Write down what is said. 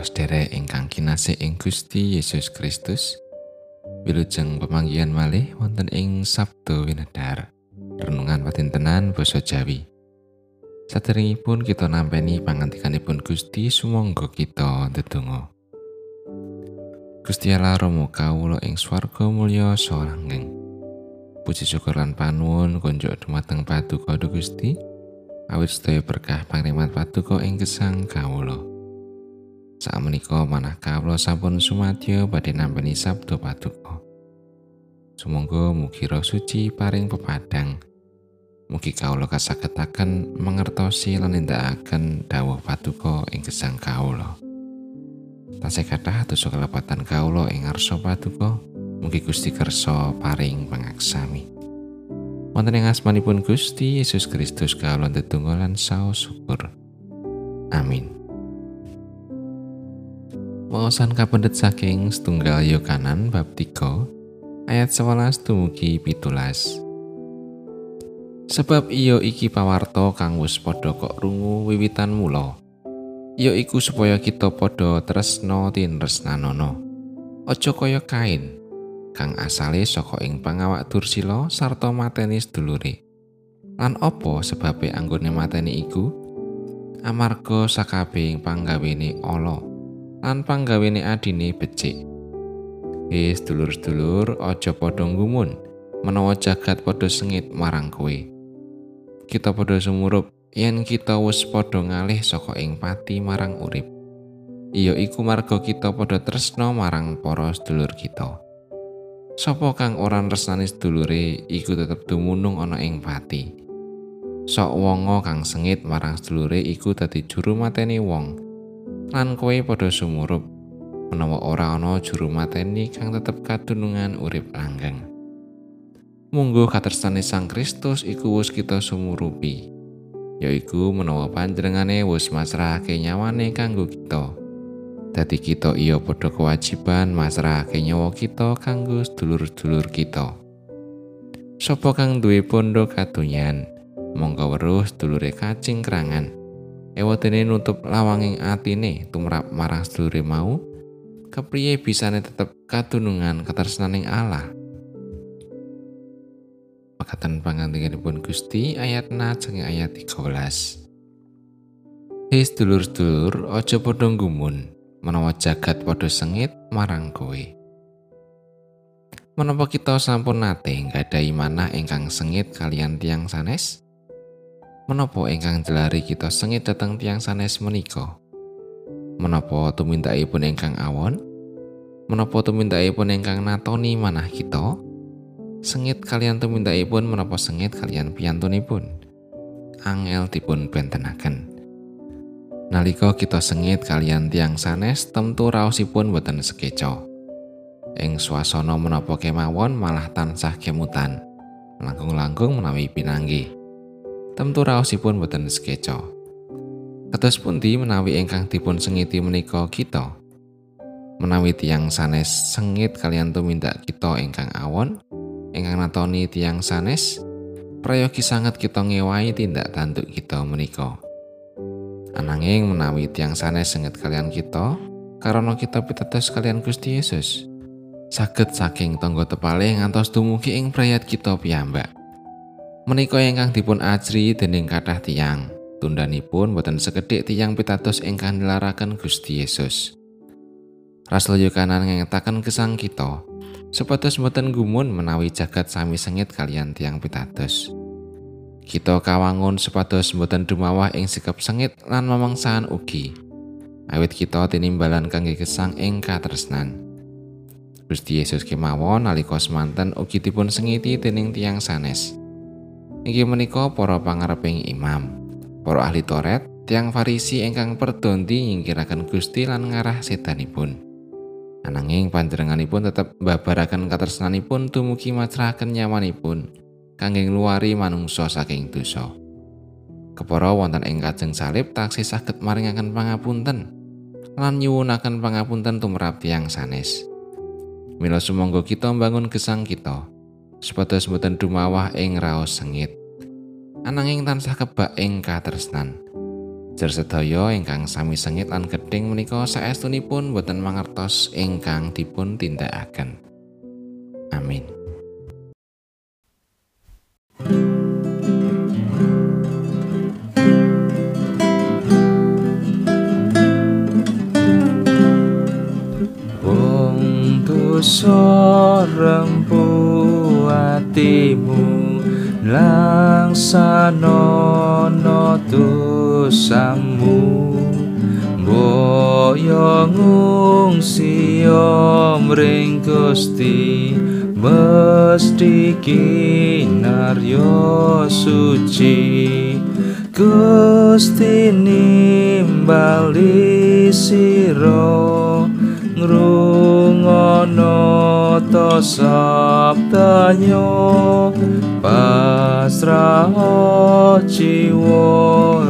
Para sedherek ingkang kinasih ing Gusti Yesus Kristus, wilujeng pemanggihan malih wonten ing Sabdo Winedhar. Renungan patintenan basa Jawi. Saderengipun kita nampeni pangantikanipun Gusti sumangga kita ndedonga. Gusti Allah Rama kawula ing swarga mulya saha langgeng. Puji syukur lan panuwun konjuk dumateng Paduka Gusti. Awit sedaya berkah pangrimat Paduka ing gesang kawula. Sakmenika manah kawula sampun sumadyo badhe nampi sabda paduka. Sumangga mugi roh suci paring pepadang. Mugi kawula kasagetaken mangertosi lan nindakaken dawuh paduka ing gesang kawula. Tasih kathah dosa kelepatan kawula ing ngarsa paduka. Mugi Gusti kersa paring pangaksami. Wonten ing asmanipun Gusti Yesus Kristus kawula tetunggal lan saos syukur. Amin. Wawasan kapendet saking setunggal Yohanan bab 3 ayat 11 dumugi pitulas. Sebab iyo iki pawarto kang wis padha kok rungu wiwitan mula. Iyo iku supaya kita padha tresno tinresnanono. Aja kaya kain kang asale saka ing pangawak dursila sarta mateni sedulure. Lan apa sebabe anggone mateni iku? Amarga sakabehing panggawene Allah. Lan panggawene adine becik. Wis dulur-dulur aja padha ngumun menawa jagat padha sengit marang kowe. Kita padha sumurup yen kita wis padha ngalih saka ing pati marang urip. Iya iku marga kita padha tresno marang para sedulur kita. Sopo kang ora resnani sedulure iku tetep dumunung ana ing pati. Sok wonga kang sengit marang sedulure iku dadi juru mateni wong. Lan kowe padha sumurup menawa ora ana juru mateni kang tetep kadunungan urip langgeng. Munggo katresnane Sang Kristus iku wis kita sumurupi, yaiku menawa panjenengane wis masrahake nyawane kanggo kita. Dadi kita iya padha kewajiban masrahake nyawa kita kanggo sedulur-sedulur kita. Sopo kang duwe pondo kadonyan, monggo weruh sedulure kacing kerangan. Ewatene nutup lawanging atine tumrap marang sedulure mau kepriye bisane tetep katunungan ketresnaning Allah? Makatan pangantikanipun Gusti ayat najeng ayat 13 Hei sedulur-sedulur aja padha gumun menawa jagat padha sengit marang kowe. Menapa kita sampun nate nggadahi manah ingkang sengit kalian tiang sanes? Menapa ingkang jelari kita sengit dateng tiang sanes menika? Menapa tumindakipun ingkang awon? Menapa tumindakipun ingkang natoni manah kita? Sengit kalian tumindakipun menapa sengit kalian piyantunipun? Angel dipun bentenaken. Nalika kita sengit kalian tiang sanes temtu raosipun boten sekeca. Ing swasana menapa kemawon malah tansah kemutan. Langkung-langkung menawi pinanggih. Temtu raosipun boten skeca. Kados pundi menawi ingkang dipun sengiti menika kita? Menawi tiang sanes sengit kalian tumindak kita ingkang awon, ingkang natoni tiang sanes, prayogi sangat kita ngewahi tindak tanduk kita menika. Ananging menawi tiang sanes sengit kalian kita, karena kita pitados kalian Gusti Yesus, saged saking tangga tepale ngantos dumugi ing prayat kita piyambak. Menika ingkang dipun ajri dening kathah tiyang, tundanipun boten sekedhik tiyang pitados ingkang nilaraken Gusti Yesus. Rasul Yohanan ngengetaken gesang kita, supados boten gumun menawi jagat sami sengit kalian tiyang pitados. Kita kawangun supados boten dumawah ing sikap sengit lan mamangsahan ugi. Awit kita tinimbalan kangge gesang ing katresnan. Gusti Yesus kemawon nalika semanten ugi dipun sengiti dening tiyang sanes. Inggih menika para pangareping imam, para ahli Toret, tiang Farisi ingkang perdondi nyingkiraken Gusti lan ngarah setanipun. Ananging panjenenganipun tetep babaraken katresnanipun dumugi macrahaken nyamanipun kangge ngluwari manungsa saking dosa. Kepara wonten ing kajeng salib taksih saged maringaken pangapunten lan nyuwunaken pangapunten tumrap tiang sanes. Mila sumangga kita mbangun gesang kita. Supados boten dumawah ing raos sengit. Ananging tansah kebak ing katresnan. Jer sedaya ingkang sami sengit lan gedhing menika saestunipun boten mangertos ingkang dipun tindakaken. Amin. Wong dosa rempu atimu langsana dosamu. Boyo ngungsi mring Gusti. Mesti kinaryo suci. Gusti nimbali sira. Ngrungono το σαπτανιό πάστρα ο τσιουρόκος.